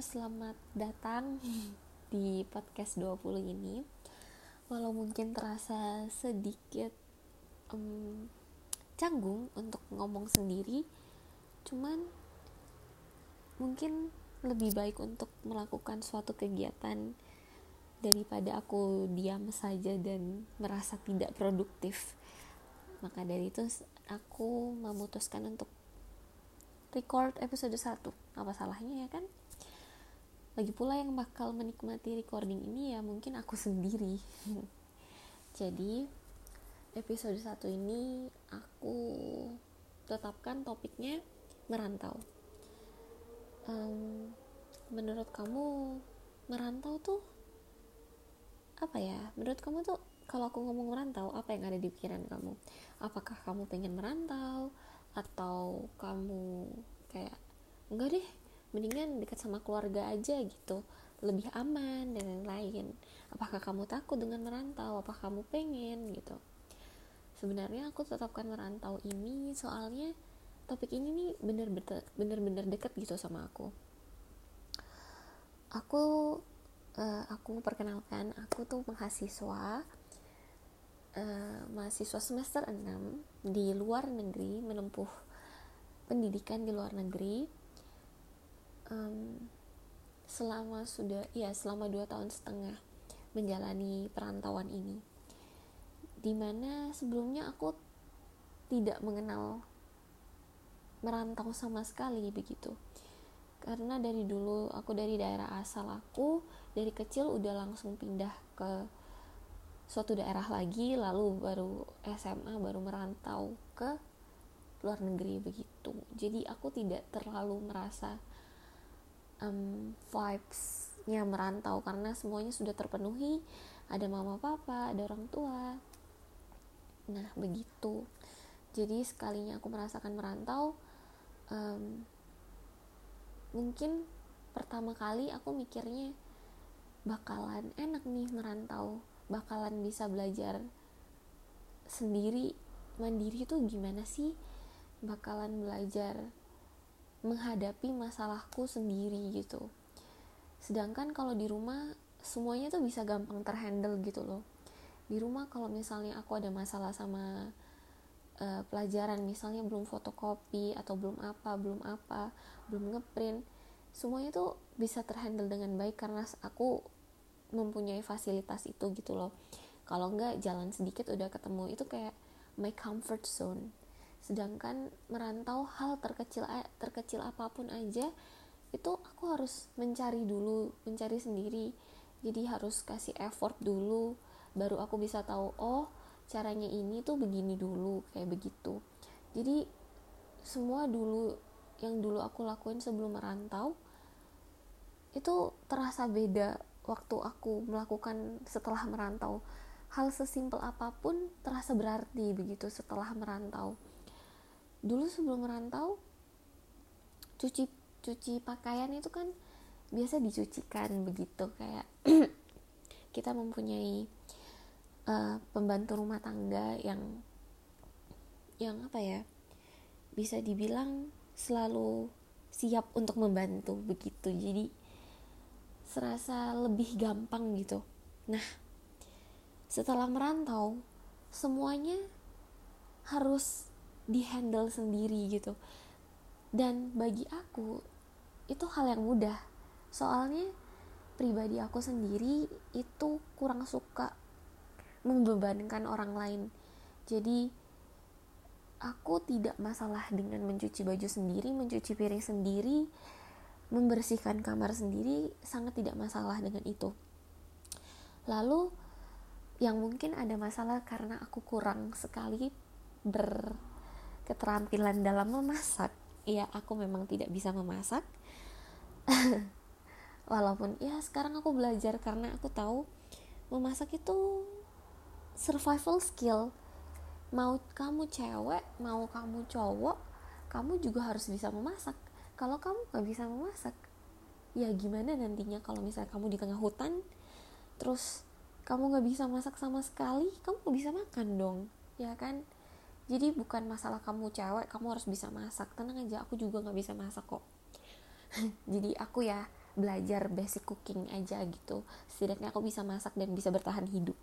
selamat datang di podcast 20 ini. Walau mungkin terasa sedikit um, canggung untuk ngomong sendiri, cuman mungkin lebih baik untuk melakukan suatu kegiatan daripada aku diam saja dan merasa tidak produktif. Maka dari itu aku memutuskan untuk record episode 1 apa salahnya ya kan lagi pula yang bakal menikmati recording ini ya mungkin aku sendiri. Jadi episode 1 ini aku tetapkan topiknya merantau. Um, menurut kamu merantau tuh apa ya? Menurut kamu tuh kalau aku ngomong merantau apa yang ada di pikiran kamu? Apakah kamu pengen merantau atau kamu kayak enggak deh mendingan dekat sama keluarga aja gitu. Lebih aman dan lain-lain. Apakah kamu takut dengan merantau? Apakah kamu pengen gitu? Sebenarnya aku tetapkan merantau ini soalnya topik ini nih bener-bener dekat gitu sama aku. Aku uh, aku perkenalkan aku tuh mahasiswa uh, mahasiswa semester 6 di luar negeri menempuh pendidikan di luar negeri um, selama sudah ya selama dua tahun setengah menjalani perantauan ini di mana sebelumnya aku tidak mengenal merantau sama sekali begitu. Karena dari dulu aku dari daerah asal aku dari kecil udah langsung pindah ke suatu daerah lagi lalu baru SMA baru merantau ke luar negeri begitu. Jadi aku tidak terlalu merasa um, vibesnya merantau karena semuanya sudah terpenuhi. Ada mama papa ada orang tua. Nah begitu. Jadi sekalinya aku merasakan merantau um, mungkin pertama kali aku mikirnya bakalan enak nih merantau. Bakalan bisa belajar sendiri mandiri tuh gimana sih? Bakalan belajar menghadapi masalahku sendiri gitu. Sedangkan kalau di rumah semuanya tuh bisa gampang terhandle gitu loh. Di rumah kalau misalnya aku ada masalah sama uh, pelajaran misalnya belum fotokopi atau belum apa belum apa belum ngeprint semuanya tuh bisa terhandle dengan baik karena aku mempunyai fasilitas itu gitu loh. Kalau enggak jalan sedikit udah ketemu itu kayak my comfort zone sedangkan merantau hal terkecil terkecil apa pun aja itu aku harus mencari dulu mencari sendiri. Jadi harus kasih effort dulu baru aku bisa tahu oh caranya ini tuh begini dulu kayak begitu. Jadi semua dulu yang dulu aku lakuin sebelum merantau itu terasa beda waktu aku melakukan setelah merantau. Hal sesimpel apa pun terasa berarti begitu setelah merantau dulu sebelum merantau cuci cuci pakaian itu kan biasa dicucikan begitu kayak kita mempunyai uh, pembantu rumah tangga yang yang apa ya bisa dibilang selalu siap untuk membantu begitu. Jadi serasa lebih gampang gitu. Nah setelah merantau semuanya harus dihandle sendiri gitu. Dan bagi aku itu hal yang mudah. Soalnya pribadi aku sendiri itu kurang suka membebankan orang lain. Jadi aku tidak masalah dengan mencuci baju sendiri mencuci piring sendiri membersihkan kamar sendiri sangat tidak masalah dengan itu. Lalu yang mungkin ada masalah karena aku kurang sekali ber keterampilan dalam memasak ya aku memang tidak bisa memasak. Walaupun ya sekarang aku belajar karena aku tahu memasak itu survival skill. Mau kamu cewek mau kamu cowok kamu juga harus bisa memasak. Kalau kamu nggak bisa memasak ya gimana nantinya kalau misalnya kamu di tengah hutan terus kamu nggak bisa masak sama sekali kamu bisa makan dong ya kan jadi bukan masalah kamu cewek kamu harus bisa masak. Tenang aja aku juga nggak bisa masak kok. Jadi aku ya belajar basic cooking aja gitu. Setidaknya aku bisa masak dan bisa bertahan hidup.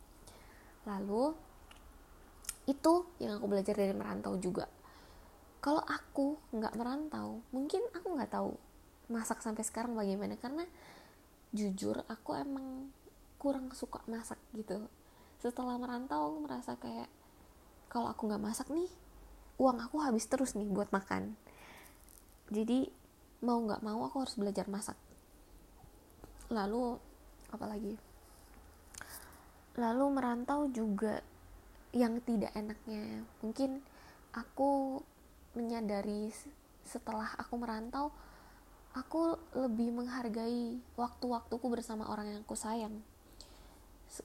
Lalu itu yang aku belajar dari merantau juga. Kalau aku nggak merantau mungkin aku nggak tahu masak sampai sekarang bagaimana. Karena jujur aku emang kurang suka masak gitu. Setelah merantau aku merasa kayak kalau aku nggak masak nih uang aku habis terus nih buat makan. Jadi mau nggak mau aku harus belajar masak. Lalu apalagi lalu merantau juga yang tidak enaknya. Mungkin aku menyadari setelah aku merantau aku lebih menghargai waktu-waktuku bersama orang yang aku sayang.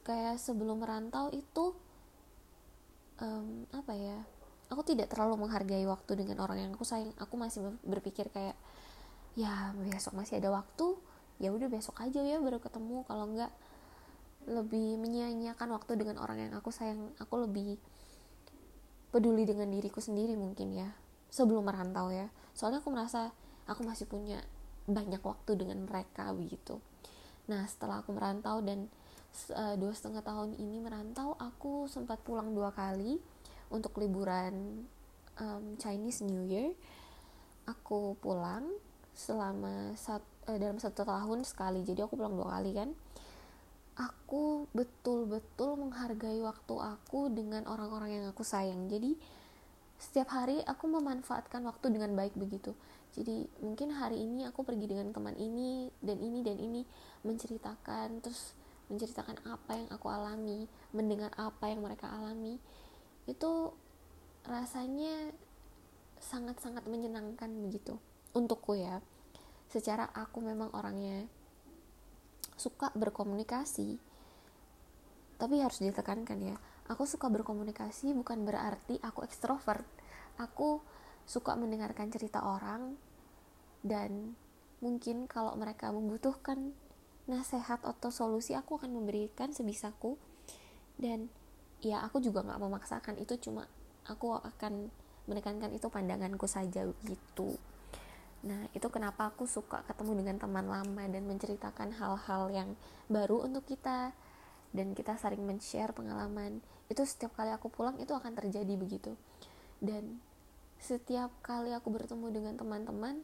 Kayak sebelum merantau itu um, apa ya aku tidak terlalu menghargai waktu dengan orang yang aku sayang. Aku masih berpikir kayak ya besok masih ada waktu ya udah besok aja ya baru ketemu. Kalau enggak lebih menyia-nyiakan waktu dengan orang yang aku sayang. Aku lebih peduli dengan diriku sendiri mungkin ya sebelum merantau ya. Soalnya aku merasa aku masih punya banyak waktu dengan mereka begitu. Nah setelah aku merantau dan dua setengah tahun ini merantau aku sempat pulang dua kali untuk liburan um, Chinese New Year. Aku pulang selama sat, uh, dalam satu tahun sekali jadi aku pulang dua kali kan. Aku betul-betul menghargai waktu aku dengan orang-orang yang aku sayang. Jadi setiap hari aku memanfaatkan waktu dengan baik begitu. Jadi mungkin hari ini aku pergi dengan teman ini dan ini dan ini menceritakan terus menceritakan apa yang aku alami mendengar apa yang mereka alami itu rasanya sangat-sangat menyenangkan begitu untukku ya. Secara aku memang orangnya suka berkomunikasi tapi harus ditekankan ya. Aku suka berkomunikasi bukan berarti aku ekstrovert. Aku suka mendengarkan cerita orang dan mungkin kalau mereka membutuhkan nasihat atau solusi aku akan memberikan sebisaku dan ya aku juga nggak memaksakan. Itu cuma aku akan menekankan itu pandanganku saja gitu. Nah itu kenapa aku suka ketemu dengan teman lama dan menceritakan hal-hal yang baru untuk kita. Dan kita saling men-share pengalaman. Itu setiap kali aku pulang itu akan terjadi begitu. Dan setiap kali aku bertemu dengan teman-teman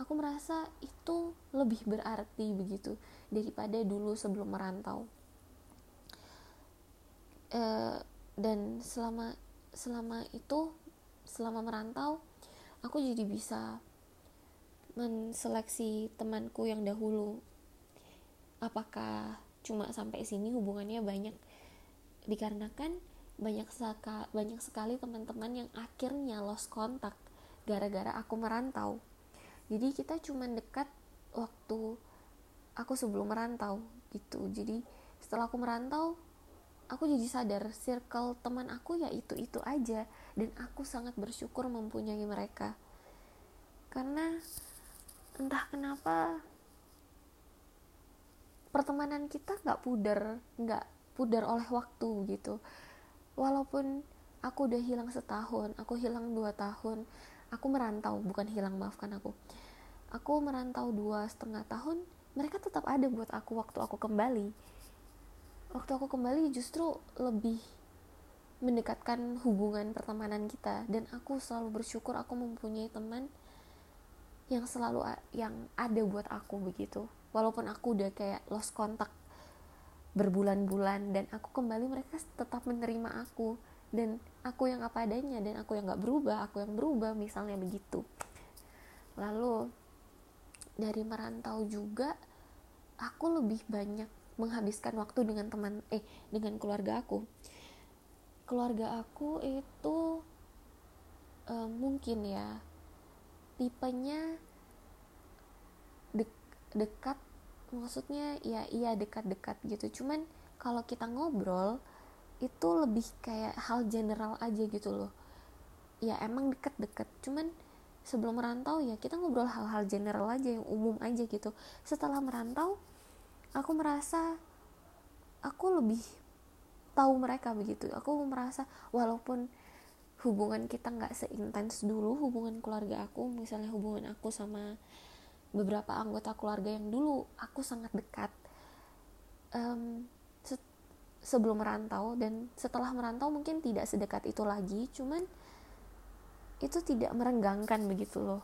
aku merasa itu lebih berarti begitu daripada dulu sebelum merantau. Uh, dan selama selama itu selama merantau aku jadi bisa menseleksi temanku yang dahulu. Apakah cuma sampai sini hubungannya banyak? Dikarenakan banyak seka, banyak sekali teman-teman yang akhirnya lost kontak gara-gara aku merantau jadi kita cuma dekat waktu aku sebelum merantau gitu. Jadi setelah aku merantau aku jadi sadar circle teman aku ya itu itu aja. Dan aku sangat bersyukur mempunyai mereka. Karena entah kenapa pertemanan kita nggak pudar nggak pudar oleh waktu gitu. Walaupun aku udah hilang setahun aku hilang dua tahun aku merantau bukan hilang maafkan aku. Aku merantau dua setengah tahun mereka tetap ada buat aku waktu aku kembali. Waktu aku kembali justru lebih mendekatkan hubungan pertemanan kita. Dan aku selalu bersyukur aku mempunyai teman yang selalu yang ada buat aku begitu. Walaupun aku udah kayak lost kontak berbulan-bulan dan aku kembali mereka tetap menerima aku. Dan aku yang apa adanya dan aku yang nggak berubah aku yang berubah misalnya begitu. Lalu dari merantau juga aku lebih banyak menghabiskan waktu dengan teman eh dengan keluarga aku. Keluarga aku itu uh, mungkin ya tipenya de dekat maksudnya ya iya dekat-dekat gitu. Cuman kalau kita ngobrol itu lebih kayak hal general aja gitu loh. Ya emang deket-deket. Cuman sebelum merantau ya kita ngobrol hal-hal general aja yang umum aja gitu. Setelah merantau aku merasa aku lebih tahu mereka begitu. Aku merasa walaupun hubungan kita nggak seintens dulu hubungan keluarga aku misalnya hubungan aku sama beberapa anggota keluarga yang dulu aku sangat dekat. Um, sebelum merantau dan setelah merantau mungkin tidak sedekat itu lagi cuman itu tidak merenggangkan begitu loh.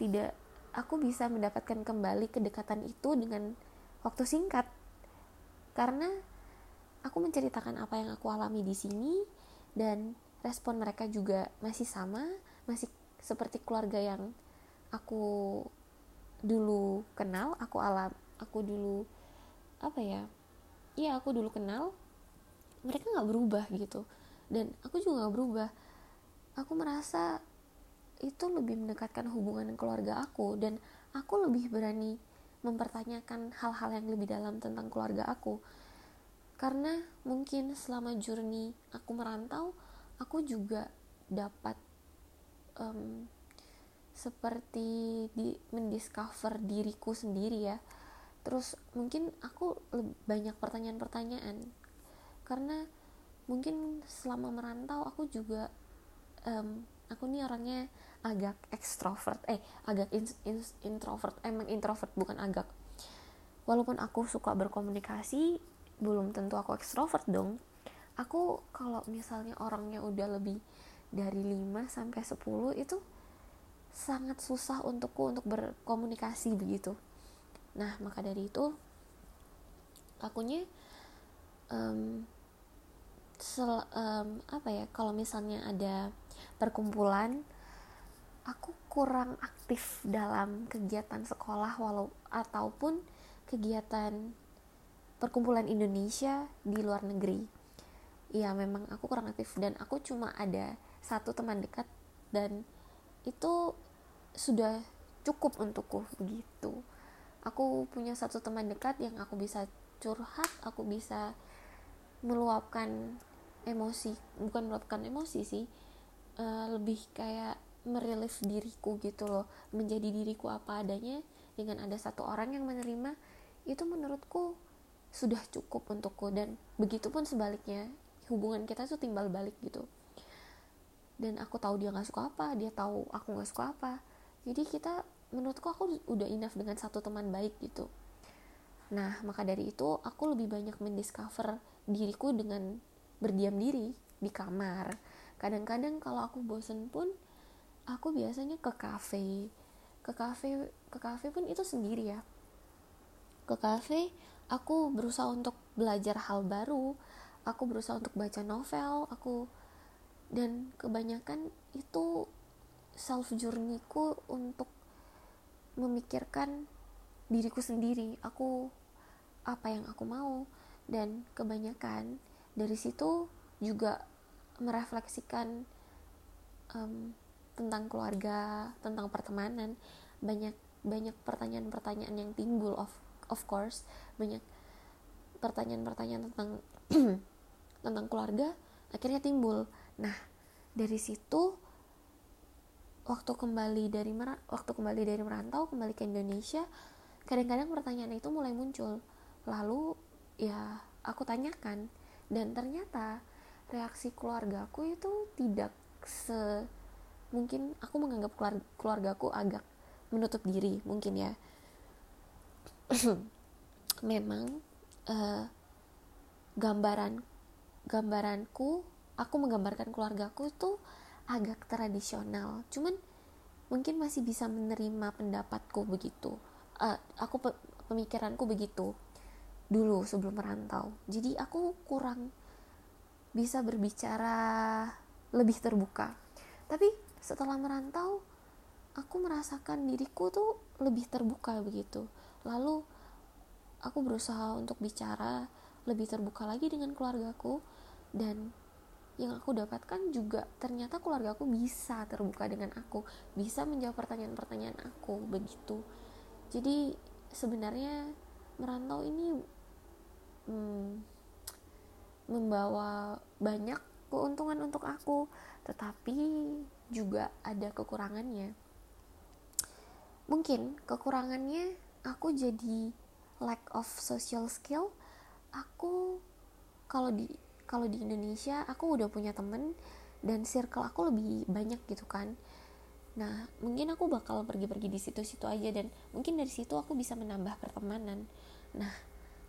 Tidak aku bisa mendapatkan kembali kedekatan itu dengan waktu singkat. Karena aku menceritakan apa yang aku alami di sini dan respon mereka juga masih sama masih seperti keluarga yang aku dulu kenal aku alam aku dulu apa ya iya aku dulu kenal mereka nggak berubah gitu. Dan aku juga nggak berubah. Aku merasa itu lebih mendekatkan hubungan keluarga aku dan aku lebih berani mempertanyakan hal-hal yang lebih dalam tentang keluarga aku. Karena mungkin selama journey aku merantau aku juga dapat um, seperti di mendiscover diriku sendiri ya terus mungkin aku banyak pertanyaan-pertanyaan. Karena mungkin selama merantau aku juga um, aku nih orangnya agak ekstrovert eh agak in, in, introvert emang introvert bukan agak. Walaupun aku suka berkomunikasi belum tentu aku ekstrovert dong. Aku kalau misalnya orangnya udah lebih dari 5 sampai 10 itu sangat susah untukku untuk berkomunikasi begitu nah maka dari itu akunya um, sel, um, apa ya kalau misalnya ada perkumpulan aku kurang aktif dalam kegiatan sekolah walau ataupun kegiatan perkumpulan Indonesia di luar negeri. Ya memang aku kurang aktif dan aku cuma ada satu teman dekat dan itu sudah cukup untukku begitu aku punya satu teman dekat yang aku bisa curhat aku bisa meluapkan emosi bukan meluapkan emosi sih uh, lebih kayak merilis diriku gitu loh. Menjadi diriku apa adanya dengan ada satu orang yang menerima itu menurutku sudah cukup untukku. Dan begitupun sebaliknya hubungan kita tuh timbal balik gitu. Dan aku tahu dia nggak suka apa dia tahu aku nggak suka apa. Jadi kita menurutku aku udah enough dengan satu teman baik gitu. Nah maka dari itu aku lebih banyak mendiscover diriku dengan berdiam diri di kamar. Kadang-kadang kalau aku bosen pun aku biasanya ke kafe. Ke kafe ke kafe pun itu sendiri ya. Ke kafe aku berusaha untuk belajar hal baru. Aku berusaha untuk baca novel aku dan kebanyakan itu self journeyku untuk memikirkan diriku sendiri. Aku apa yang aku mau. Dan kebanyakan dari situ juga merefleksikan um, tentang keluarga tentang pertemanan. Banyak banyak pertanyaan-pertanyaan yang timbul of of course. Banyak pertanyaan-pertanyaan tentang tentang keluarga akhirnya timbul. Nah dari situ waktu kembali dari waktu kembali dari merantau kembali ke Indonesia kadang-kadang pertanyaan itu mulai muncul. Lalu ya aku tanyakan. Dan ternyata reaksi keluargaku itu tidak se mungkin aku menganggap keluarga keluargaku agak menutup diri mungkin ya. Memang uh, gambaran gambaranku aku menggambarkan keluargaku itu agak tradisional. Cuman mungkin masih bisa menerima pendapatku begitu. Uh, aku pe pemikiranku begitu dulu sebelum merantau. Jadi aku kurang bisa berbicara lebih terbuka. Tapi setelah merantau aku merasakan diriku tuh lebih terbuka begitu. Lalu aku berusaha untuk bicara lebih terbuka lagi dengan keluargaku dan yang aku dapatkan juga ternyata keluarga aku bisa terbuka dengan aku bisa menjawab pertanyaan-pertanyaan aku begitu. Jadi sebenarnya merantau ini hmm, membawa banyak keuntungan untuk aku tetapi juga ada kekurangannya. Mungkin kekurangannya aku jadi lack of social skill. Aku kalau di kalau di Indonesia aku udah punya temen dan circle aku lebih banyak gitu kan. Nah mungkin aku bakal pergi-pergi di situ-situ aja dan mungkin dari situ aku bisa menambah pertemanan. Nah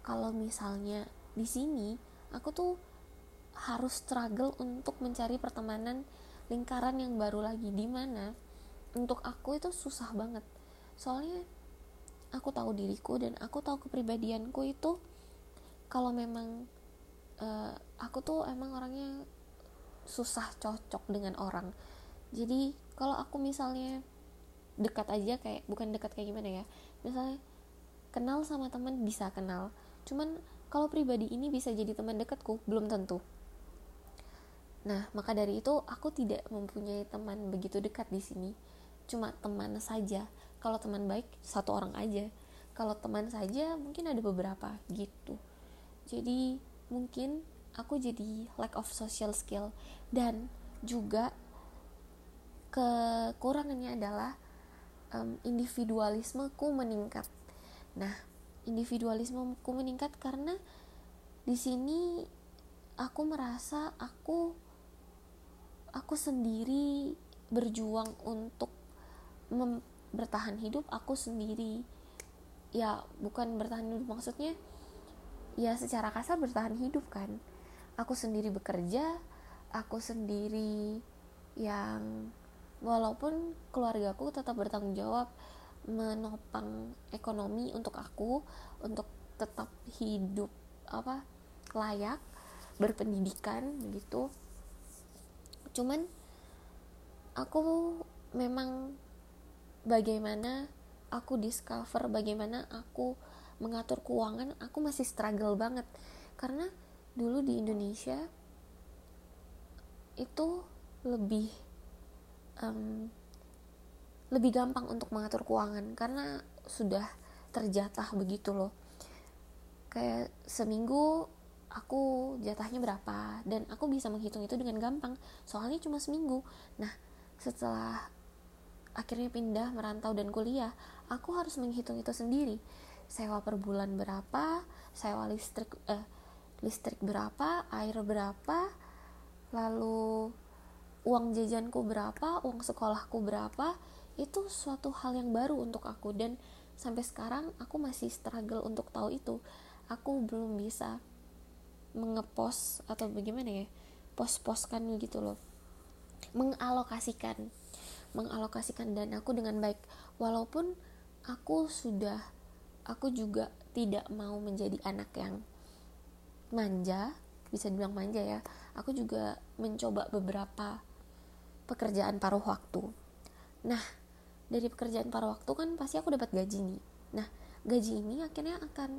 kalau misalnya di sini aku tuh harus struggle untuk mencari pertemanan lingkaran yang baru lagi di mana untuk aku itu susah banget. Soalnya aku tahu diriku dan aku tahu kepribadianku itu kalau memang uh, aku tuh emang orangnya susah cocok dengan orang jadi kalau aku misalnya dekat aja kayak bukan dekat kayak gimana ya misalnya kenal sama teman bisa kenal cuman kalau pribadi ini bisa jadi teman dekatku belum tentu Nah, maka dari itu aku tidak mempunyai teman begitu dekat di sini. Cuma teman saja. Kalau teman baik satu orang aja. Kalau teman saja mungkin ada beberapa gitu. Jadi mungkin aku jadi lack of social skill. Dan juga kekurangannya adalah um, individualismeku meningkat. Nah, individualismeku meningkat karena di sini aku merasa aku aku sendiri berjuang untuk bertahan hidup aku sendiri. Ya bukan bertahan hidup maksudnya ya secara kasar bertahan hidup kan aku sendiri bekerja aku sendiri yang walaupun keluargaku tetap bertanggung jawab menopang ekonomi untuk aku untuk tetap hidup apa layak berpendidikan gitu cuman aku memang bagaimana aku discover bagaimana aku mengatur keuangan aku masih struggle banget. Karena dulu di Indonesia itu lebih um, lebih gampang untuk mengatur keuangan karena sudah terjatah begitu loh. Kayak seminggu aku jatahnya berapa dan aku bisa menghitung itu dengan gampang soalnya cuma seminggu. Nah setelah akhirnya pindah merantau dan kuliah aku harus menghitung itu sendiri. Sewa per bulan berapa sewa listrik eh, listrik berapa air berapa lalu uang jajanku berapa uang sekolahku berapa itu suatu hal yang baru untuk aku. Dan sampai sekarang aku masih struggle untuk tahu itu. Aku belum bisa mengepos atau bagaimana ya pos-poskan gitu loh. Mengalokasikan mengalokasikan dan aku dengan baik. Walaupun aku sudah aku juga tidak mau menjadi anak yang manja bisa dibilang manja ya. Aku juga mencoba beberapa pekerjaan paruh waktu. Nah dari pekerjaan paruh waktu kan pasti aku dapat gaji nih. Nah gaji ini akhirnya akan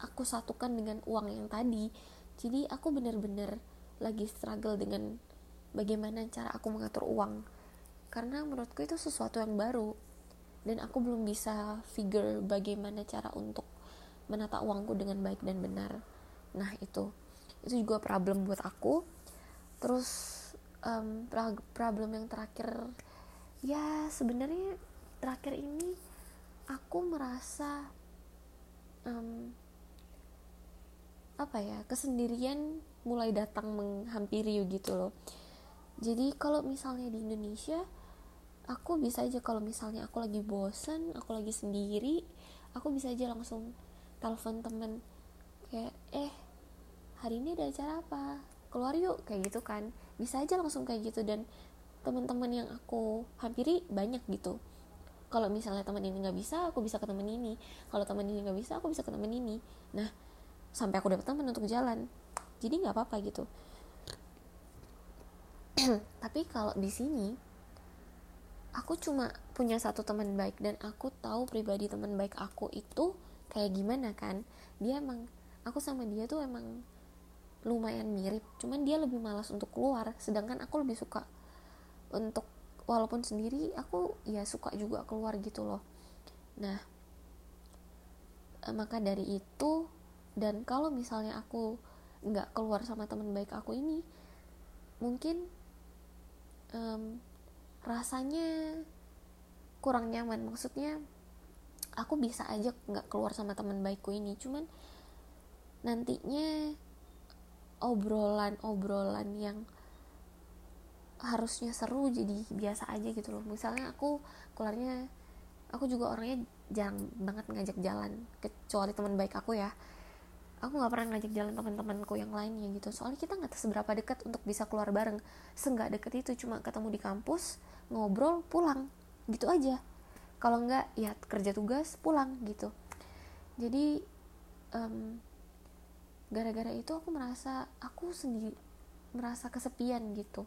aku satukan dengan uang yang tadi. Jadi aku bener-bener lagi struggle dengan bagaimana cara aku mengatur uang. Karena menurutku itu sesuatu yang baru. Dan aku belum bisa figure bagaimana cara untuk menata uangku dengan baik dan benar nah itu. Itu juga problem buat aku. Terus um, problem yang terakhir ya sebenarnya terakhir ini aku merasa um, apa ya kesendirian mulai datang menghampiri gitu loh. Jadi kalau misalnya di Indonesia aku bisa aja kalau misalnya aku lagi bosen aku lagi sendiri aku bisa aja langsung telepon temen. Kayak eh hari ini ada acara apa? Keluar yuk kayak gitu kan. Bisa aja langsung kayak gitu. Dan teman-teman yang aku hampiri banyak gitu. Kalau misalnya teman ini nggak bisa aku bisa ke teman ini. Kalau teman ini nggak bisa aku bisa ke teman ini. Nah sampai aku dapat teman untuk jalan. Jadi nggak apa-apa gitu. Tapi kalau di sini aku cuma punya satu teman baik. Dan aku tahu pribadi teman baik aku itu kayak gimana kan. Dia emang aku sama dia tuh emang lumayan mirip. Cuman dia lebih malas untuk keluar sedangkan aku lebih suka untuk walaupun sendiri aku ya suka juga keluar gitu loh. Nah eh, maka dari itu dan kalau misalnya aku nggak keluar sama teman baik aku ini mungkin um, rasanya kurang nyaman. Maksudnya aku bisa aja nggak keluar sama teman baikku ini. Cuman nantinya obrolan-obrolan yang harusnya seru jadi biasa aja gitu loh. Misalnya aku keluarnya aku juga orangnya jarang banget ngajak jalan kecuali teman baik aku ya. Aku nggak pernah ngajak jalan teman-temanku yang lainnya gitu. Soalnya kita nggak seberapa dekat untuk bisa keluar bareng. Seenggak deket itu cuma ketemu di kampus ngobrol pulang. Gitu aja. Kalau nggak ya kerja tugas pulang gitu. Jadi um, gara-gara itu aku merasa aku sendiri merasa kesepian gitu.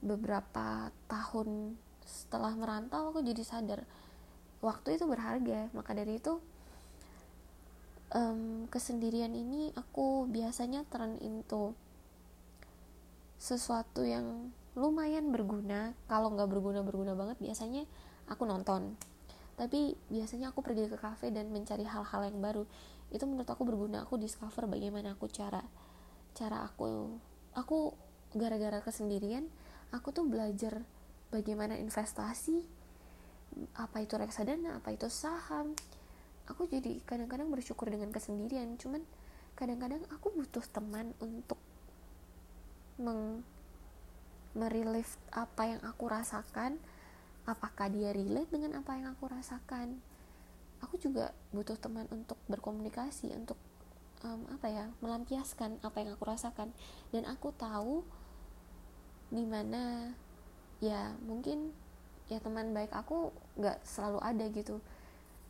Beberapa tahun setelah merantau aku jadi sadar waktu itu berharga. Maka dari itu um, kesendirian ini aku biasanya turn into sesuatu yang lumayan berguna. Kalau nggak berguna berguna banget biasanya aku nonton. Tapi biasanya aku pergi ke kafe dan mencari hal-hal yang baru itu menurut aku berguna. Aku discover bagaimana aku cara cara aku aku gara-gara kesendirian aku tuh belajar bagaimana investasi apa itu reksadana apa itu saham. Aku jadi kadang-kadang bersyukur dengan kesendirian. Cuman kadang-kadang aku butuh teman untuk meng merelief apa yang aku rasakan. Apakah dia relate dengan apa yang aku rasakan aku juga butuh teman untuk berkomunikasi untuk um, apa ya melampiaskan apa yang aku rasakan. Dan aku tahu di mana ya mungkin ya teman baik aku nggak selalu ada gitu.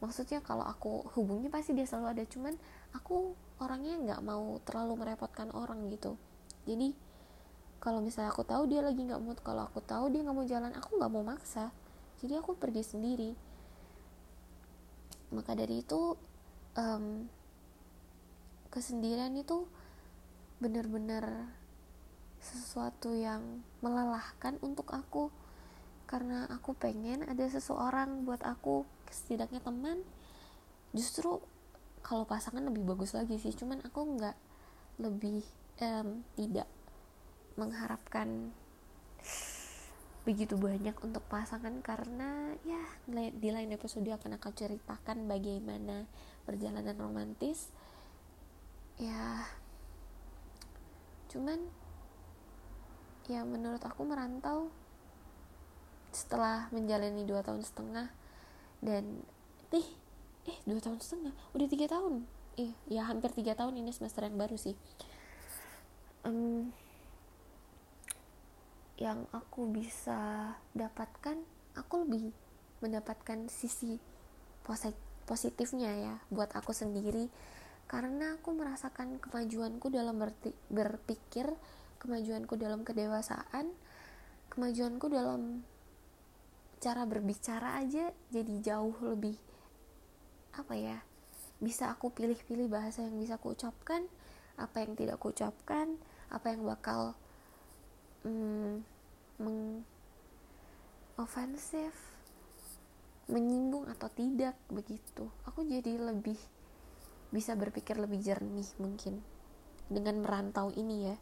Maksudnya kalau aku hubungi pasti dia selalu ada cuman aku orangnya nggak mau terlalu merepotkan orang gitu. Jadi kalau misalnya aku tahu dia lagi nggak mood kalau aku tahu dia nggak mau jalan aku nggak mau maksa. Jadi aku pergi sendiri maka dari itu um, kesendirian itu benar-benar sesuatu yang melelahkan untuk aku. Karena aku pengen ada seseorang buat aku setidaknya teman. Justru kalau pasangan lebih bagus lagi sih. Cuman aku nggak lebih um, tidak mengharapkan begitu banyak untuk pasangan karena ya di lain episode akan aku ceritakan bagaimana perjalanan romantis. Ya cuman ya menurut aku merantau setelah menjalani dua tahun setengah dan ih eh dua tahun setengah? Udah tiga tahun? Eh ya hampir tiga tahun ini semester yang baru sih. Um, yang aku bisa dapatkan aku lebih mendapatkan sisi positifnya ya buat aku sendiri. Karena aku merasakan kemajuanku dalam berpikir kemajuanku dalam kedewasaan kemajuanku dalam cara berbicara aja jadi jauh lebih apa ya bisa aku pilih-pilih bahasa yang bisa aku ucapkan apa yang tidak aku ucapkan apa yang bakal hmm, meng ofensif menyinggung atau tidak begitu. Aku jadi lebih bisa berpikir lebih jernih mungkin dengan merantau ini ya.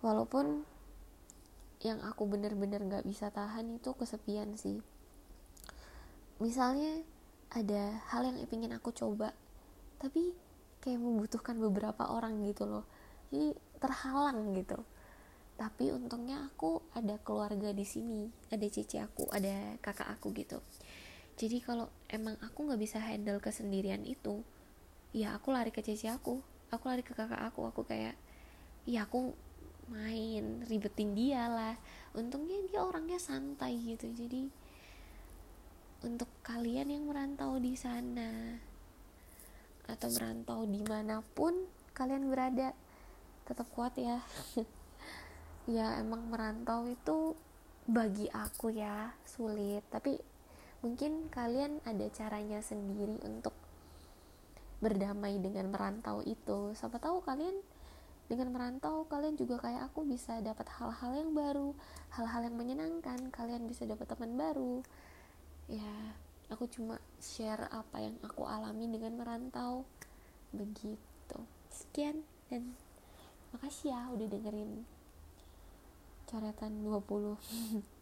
Walaupun yang aku bener-bener gak bisa tahan itu kesepian sih. Misalnya ada hal yang ingin aku coba tapi kayak membutuhkan beberapa orang gitu loh. Jadi terhalang gitu tapi untungnya aku ada keluarga di sini ada cici aku ada kakak aku gitu. Jadi kalau emang aku nggak bisa handle kesendirian itu ya aku lari ke cici aku aku lari ke kakak aku aku kayak ya aku main ribetin dia lah. Untungnya dia orangnya santai gitu jadi untuk kalian yang merantau di sana atau merantau di mana pun kalian berada tetap kuat ya ya emang merantau itu bagi aku ya sulit. Tapi mungkin kalian ada caranya sendiri untuk berdamai dengan merantau itu. Siapa tahu kalian dengan merantau kalian juga kayak aku bisa dapat hal-hal yang baru hal-hal yang menyenangkan. Kalian bisa dapat teman baru. Ya aku cuma share apa yang aku alami dengan merantau. Begitu. Sekian dan makasih ya udah dengerin coretan 20